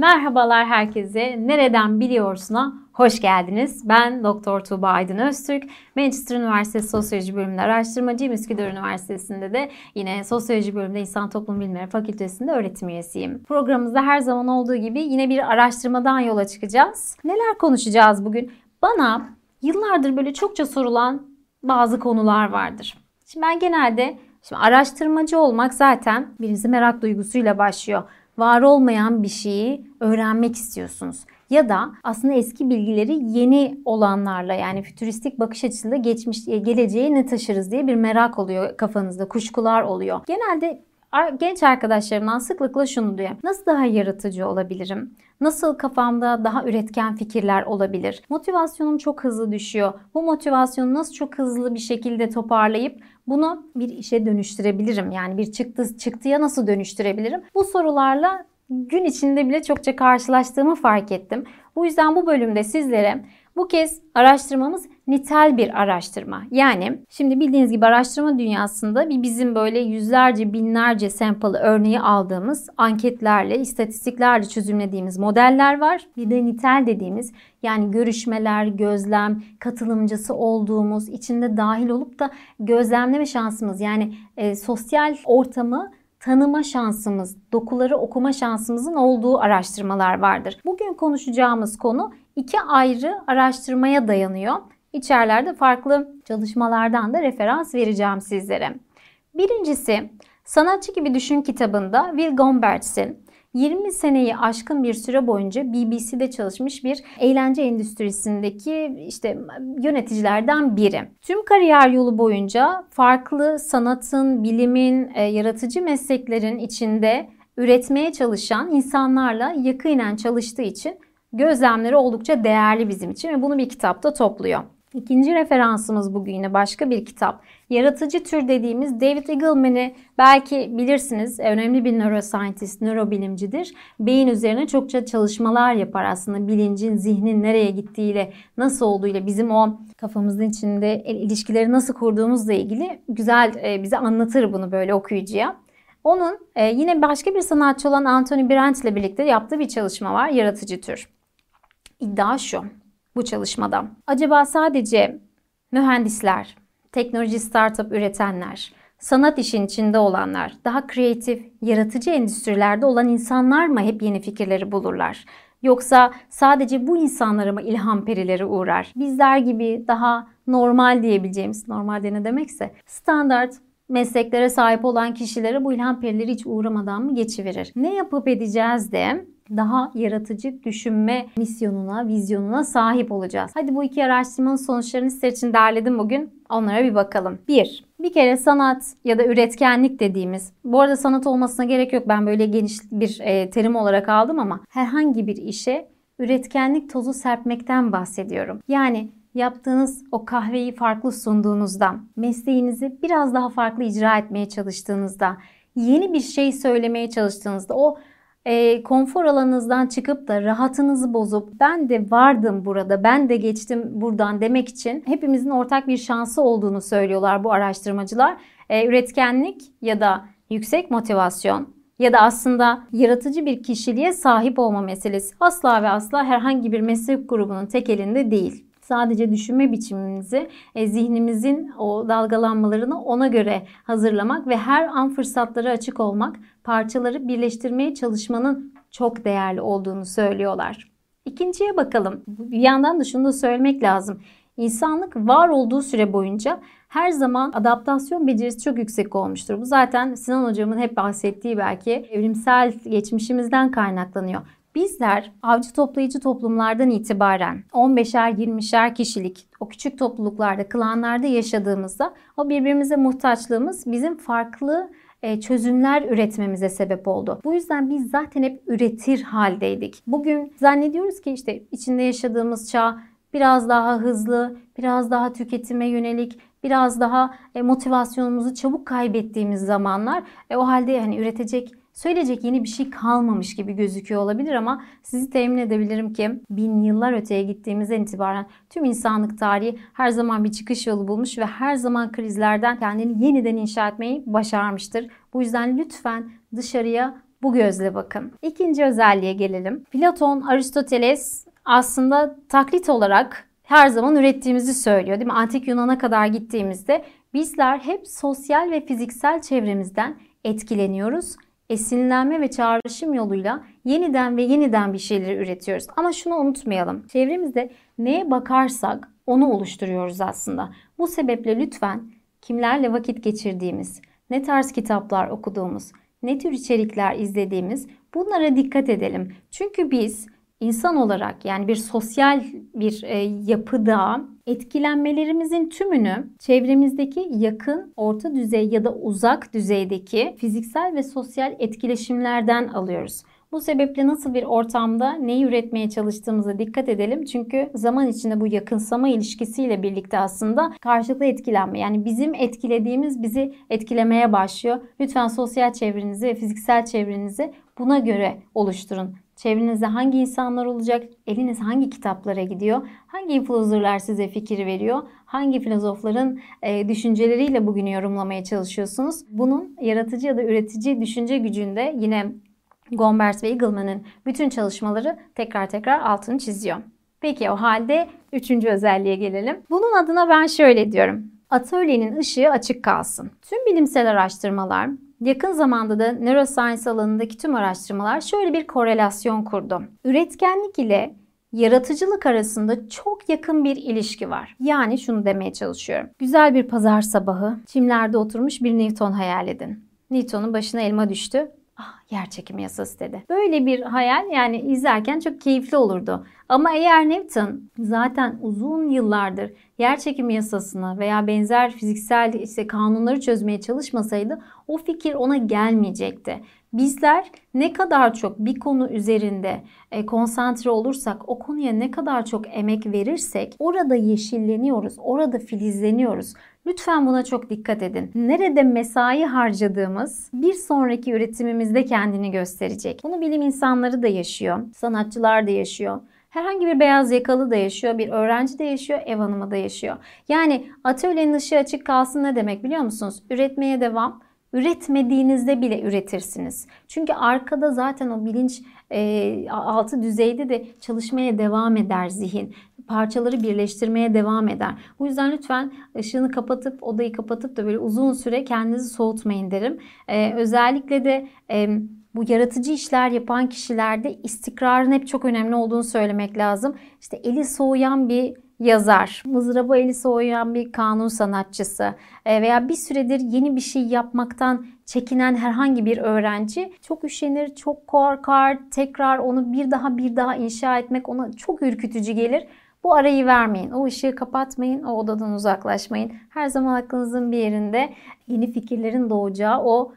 Merhabalar herkese. Nereden biliyorsun'a hoş geldiniz. Ben Doktor Tuğba Aydın Öztürk. Manchester Üniversitesi Sosyoloji Bölümünde araştırmacıyım. Üsküdar Üniversitesi'nde de yine Sosyoloji Bölümünde İnsan Toplum Bilimleri Fakültesi'nde öğretim üyesiyim. Programımızda her zaman olduğu gibi yine bir araştırmadan yola çıkacağız. Neler konuşacağız bugün? Bana yıllardır böyle çokça sorulan bazı konular vardır. Şimdi ben genelde Şimdi araştırmacı olmak zaten birinizi merak duygusuyla başlıyor var olmayan bir şeyi öğrenmek istiyorsunuz. Ya da aslında eski bilgileri yeni olanlarla yani fütüristik bakış açısında geçmiş geleceğe ne taşırız diye bir merak oluyor kafanızda, kuşkular oluyor. Genelde genç arkadaşlarımdan sıklıkla şunu duyuyorum. Nasıl daha yaratıcı olabilirim? Nasıl kafamda daha üretken fikirler olabilir? Motivasyonum çok hızlı düşüyor. Bu motivasyonu nasıl çok hızlı bir şekilde toparlayıp bunu bir işe dönüştürebilirim? Yani bir çıktı çıktıya nasıl dönüştürebilirim? Bu sorularla gün içinde bile çokça karşılaştığımı fark ettim. Bu yüzden bu bölümde sizlere bu kez araştırmamız nitel bir araştırma. Yani şimdi bildiğiniz gibi araştırma dünyasında bir bizim böyle yüzlerce binlerce sample örneği aldığımız anketlerle, istatistiklerle çözümlediğimiz modeller var. Bir de nitel dediğimiz yani görüşmeler, gözlem, katılımcısı olduğumuz, içinde dahil olup da gözlemleme şansımız yani e, sosyal ortamı tanıma şansımız, dokuları okuma şansımızın olduğu araştırmalar vardır. Bugün konuşacağımız konu iki ayrı araştırmaya dayanıyor. İçerilerde farklı çalışmalardan da referans vereceğim sizlere. Birincisi Sanatçı Gibi Düşün kitabında Will Gombertz'in 20 seneyi aşkın bir süre boyunca BBC'de çalışmış bir eğlence endüstrisindeki işte yöneticilerden biri. Tüm kariyer yolu boyunca farklı sanatın, bilimin, e, yaratıcı mesleklerin içinde üretmeye çalışan insanlarla yakinen çalıştığı için gözlemleri oldukça değerli bizim için ve bunu bir kitapta topluyor. İkinci referansımız bugün yine başka bir kitap. Yaratıcı tür dediğimiz David Eagleman'i belki bilirsiniz. Önemli bir neuroscientist, nörobilimcidir. Beyin üzerine çokça çalışmalar yapar aslında. Bilincin, zihnin nereye gittiğiyle, nasıl olduğuyla, bizim o kafamızın içinde ilişkileri nasıl kurduğumuzla ilgili güzel e, bize anlatır bunu böyle okuyucuya. Onun e, yine başka bir sanatçı olan Anthony Brandt ile birlikte yaptığı bir çalışma var. Yaratıcı tür. İddia şu bu çalışmada. Acaba sadece mühendisler, teknoloji startup üretenler, sanat işin içinde olanlar, daha kreatif, yaratıcı endüstrilerde olan insanlar mı hep yeni fikirleri bulurlar? Yoksa sadece bu insanlara mı ilham perileri uğrar? Bizler gibi daha normal diyebileceğimiz, normalde ne demekse, standart mesleklere sahip olan kişilere bu ilham perileri hiç uğramadan mı geçiverir? Ne yapıp edeceğiz de daha yaratıcı düşünme misyonuna, vizyonuna sahip olacağız. Hadi bu iki araştırmanın sonuçlarını sizler için derledim bugün. Onlara bir bakalım. 1. Bir kere sanat ya da üretkenlik dediğimiz, bu arada sanat olmasına gerek yok ben böyle geniş bir e, terim olarak aldım ama herhangi bir işe üretkenlik tozu serpmekten bahsediyorum. Yani yaptığınız o kahveyi farklı sunduğunuzda, mesleğinizi biraz daha farklı icra etmeye çalıştığınızda, yeni bir şey söylemeye çalıştığınızda o e, konfor alanınızdan çıkıp da rahatınızı bozup ben de vardım burada, ben de geçtim buradan demek için hepimizin ortak bir şansı olduğunu söylüyorlar bu araştırmacılar. E, üretkenlik ya da yüksek motivasyon ya da aslında yaratıcı bir kişiliğe sahip olma meselesi asla ve asla herhangi bir meslek grubunun tek elinde değil sadece düşünme biçimimizi, e, zihnimizin o dalgalanmalarını ona göre hazırlamak ve her an fırsatlara açık olmak, parçaları birleştirmeye çalışmanın çok değerli olduğunu söylüyorlar. İkinciye bakalım. Bir yandan da şunu da söylemek lazım. İnsanlık var olduğu süre boyunca her zaman adaptasyon becerisi çok yüksek olmuştur. Bu zaten Sinan hocamın hep bahsettiği belki evrimsel geçmişimizden kaynaklanıyor. Bizler avcı toplayıcı toplumlardan itibaren 15'er 20'şer kişilik o küçük topluluklarda, klanlarda yaşadığımızda o birbirimize muhtaçlığımız bizim farklı e, çözümler üretmemize sebep oldu. Bu yüzden biz zaten hep üretir haldeydik. Bugün zannediyoruz ki işte içinde yaşadığımız çağ biraz daha hızlı, biraz daha tüketime yönelik, biraz daha e, motivasyonumuzu çabuk kaybettiğimiz zamanlar. E, o halde hani üretecek söyleyecek yeni bir şey kalmamış gibi gözüküyor olabilir ama sizi temin edebilirim ki bin yıllar öteye gittiğimizden itibaren tüm insanlık tarihi her zaman bir çıkış yolu bulmuş ve her zaman krizlerden kendini yeniden inşa etmeyi başarmıştır. Bu yüzden lütfen dışarıya bu gözle bakın. İkinci özelliğe gelelim. Platon, Aristoteles aslında taklit olarak her zaman ürettiğimizi söylüyor değil mi? Antik Yunan'a kadar gittiğimizde bizler hep sosyal ve fiziksel çevremizden etkileniyoruz. Esinlenme ve çağrışım yoluyla yeniden ve yeniden bir şeyleri üretiyoruz. Ama şunu unutmayalım. Çevremizde neye bakarsak onu oluşturuyoruz aslında. Bu sebeple lütfen kimlerle vakit geçirdiğimiz, ne tarz kitaplar okuduğumuz, ne tür içerikler izlediğimiz bunlara dikkat edelim. Çünkü biz insan olarak yani bir sosyal bir e, yapıda etkilenmelerimizin tümünü çevremizdeki yakın, orta düzey ya da uzak düzeydeki fiziksel ve sosyal etkileşimlerden alıyoruz. Bu sebeple nasıl bir ortamda neyi üretmeye çalıştığımıza dikkat edelim. Çünkü zaman içinde bu yakınsama ilişkisiyle birlikte aslında karşılıklı etkilenme. Yani bizim etkilediğimiz bizi etkilemeye başlıyor. Lütfen sosyal çevrenizi ve fiziksel çevrenizi buna göre oluşturun. Çevrenizde hangi insanlar olacak? Eliniz hangi kitaplara gidiyor? Hangi influencerlar size fikir veriyor? Hangi filozofların e, düşünceleriyle bugünü yorumlamaya çalışıyorsunuz? Bunun yaratıcı ya da üretici düşünce gücünde yine Gombers ve Eagleman'ın bütün çalışmaları tekrar tekrar altını çiziyor. Peki o halde üçüncü özelliğe gelelim. Bunun adına ben şöyle diyorum. Atölyenin ışığı açık kalsın. Tüm bilimsel araştırmalar, yakın zamanda da neuroscience alanındaki tüm araştırmalar şöyle bir korelasyon kurdu. Üretkenlik ile yaratıcılık arasında çok yakın bir ilişki var. Yani şunu demeye çalışıyorum. Güzel bir pazar sabahı çimlerde oturmuş bir Newton hayal edin. Newton'un başına elma düştü ah yer çekimi yasası dedi. Böyle bir hayal yani izlerken çok keyifli olurdu. Ama eğer Newton zaten uzun yıllardır yer çekimi yasasını veya benzer fiziksel işte kanunları çözmeye çalışmasaydı o fikir ona gelmeyecekti. Bizler ne kadar çok bir konu üzerinde e, konsantre olursak, o konuya ne kadar çok emek verirsek orada yeşilleniyoruz, orada filizleniyoruz. Lütfen buna çok dikkat edin. Nerede mesai harcadığımız bir sonraki üretimimizde kendini gösterecek. Bunu bilim insanları da yaşıyor, sanatçılar da yaşıyor. Herhangi bir beyaz yakalı da yaşıyor, bir öğrenci de yaşıyor, ev hanımı da yaşıyor. Yani atölyenin ışığı açık kalsın ne demek biliyor musunuz? Üretmeye devam. Üretmediğinizde bile üretirsiniz. Çünkü arkada zaten o bilinç e, altı düzeyde de çalışmaya devam eder zihin parçaları birleştirmeye devam eder. Bu yüzden lütfen ışığını kapatıp odayı kapatıp da böyle uzun süre kendinizi soğutmayın derim. Ee, özellikle de e, bu yaratıcı işler yapan kişilerde istikrarın hep çok önemli olduğunu söylemek lazım. İşte eli soğuyan bir yazar, mızraba eli soğuyan bir kanun sanatçısı e, veya bir süredir yeni bir şey yapmaktan çekinen herhangi bir öğrenci çok üşenir, çok korkar, tekrar onu bir daha bir daha inşa etmek ona çok ürkütücü gelir. Bu arayı vermeyin. O ışığı kapatmayın. O odadan uzaklaşmayın. Her zaman aklınızın bir yerinde yeni fikirlerin doğacağı o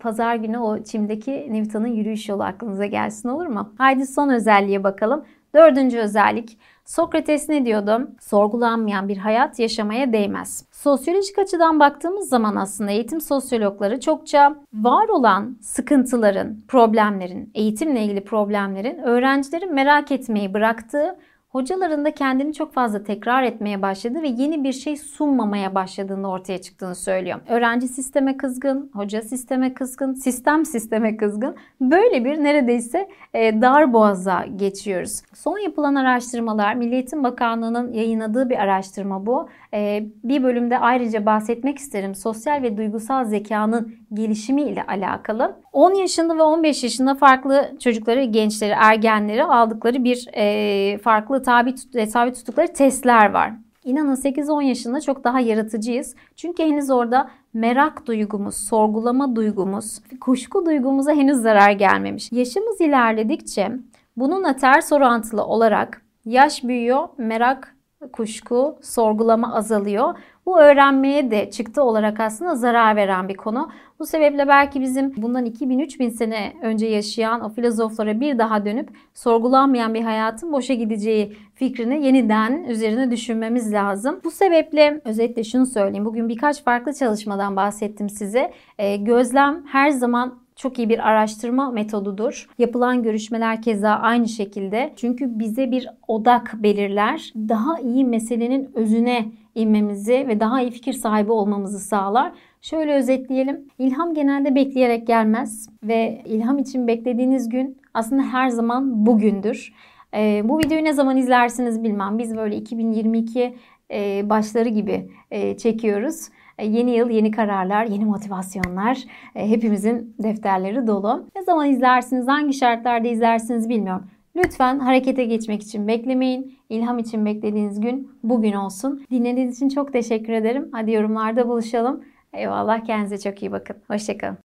pazar günü o çimdeki Newton'un yürüyüş yolu aklınıza gelsin olur mu? Haydi son özelliğe bakalım. Dördüncü özellik. Sokrates ne diyordu? Sorgulanmayan bir hayat yaşamaya değmez. Sosyolojik açıdan baktığımız zaman aslında eğitim sosyologları çokça var olan sıkıntıların, problemlerin, eğitimle ilgili problemlerin öğrencilerin merak etmeyi bıraktığı hocalarında kendini çok fazla tekrar etmeye başladı ve yeni bir şey sunmamaya başladığını ortaya çıktığını söylüyor. Öğrenci sisteme kızgın, hoca sisteme kızgın, sistem sisteme kızgın. Böyle bir neredeyse e, dar boğaza geçiyoruz. Son yapılan araştırmalar, Milli Eğitim Bakanlığı'nın yayınladığı bir araştırma bu. E, bir bölümde ayrıca bahsetmek isterim. Sosyal ve duygusal zekanın gelişimi ile alakalı. 10 yaşında ve 15 yaşında farklı çocukları, gençleri, ergenleri aldıkları bir e, farklı tabi, tabi tuttukları testler var. İnanın 8-10 yaşında çok daha yaratıcıyız. Çünkü henüz orada merak duygumuz, sorgulama duygumuz, kuşku duygumuza henüz zarar gelmemiş. Yaşımız ilerledikçe bununla ters orantılı olarak yaş büyüyor, merak kuşku, sorgulama azalıyor. Bu öğrenmeye de çıktı olarak aslında zarar veren bir konu. Bu sebeple belki bizim bundan 2000-3000 sene önce yaşayan o filozoflara bir daha dönüp sorgulanmayan bir hayatın boşa gideceği fikrini yeniden üzerine düşünmemiz lazım. Bu sebeple özetle şunu söyleyeyim. Bugün birkaç farklı çalışmadan bahsettim size. E, gözlem her zaman çok iyi bir araştırma metodudur. Yapılan görüşmeler keza aynı şekilde. Çünkü bize bir odak belirler. Daha iyi meselenin özüne inmemizi ve daha iyi fikir sahibi olmamızı sağlar. Şöyle özetleyelim. İlham genelde bekleyerek gelmez ve ilham için beklediğiniz gün aslında her zaman bugündür. Ee, bu videoyu ne zaman izlersiniz bilmem. Biz böyle 2022 e, başları gibi e, çekiyoruz. E, yeni yıl, yeni kararlar, yeni motivasyonlar. E, hepimizin defterleri dolu. Ne zaman izlersiniz, hangi şartlarda izlersiniz bilmiyorum. Lütfen harekete geçmek için beklemeyin. İlham için beklediğiniz gün bugün olsun. Dinlediğiniz için çok teşekkür ederim. Hadi yorumlarda buluşalım. Eyvallah kendinize çok iyi bakın. Hoşçakalın.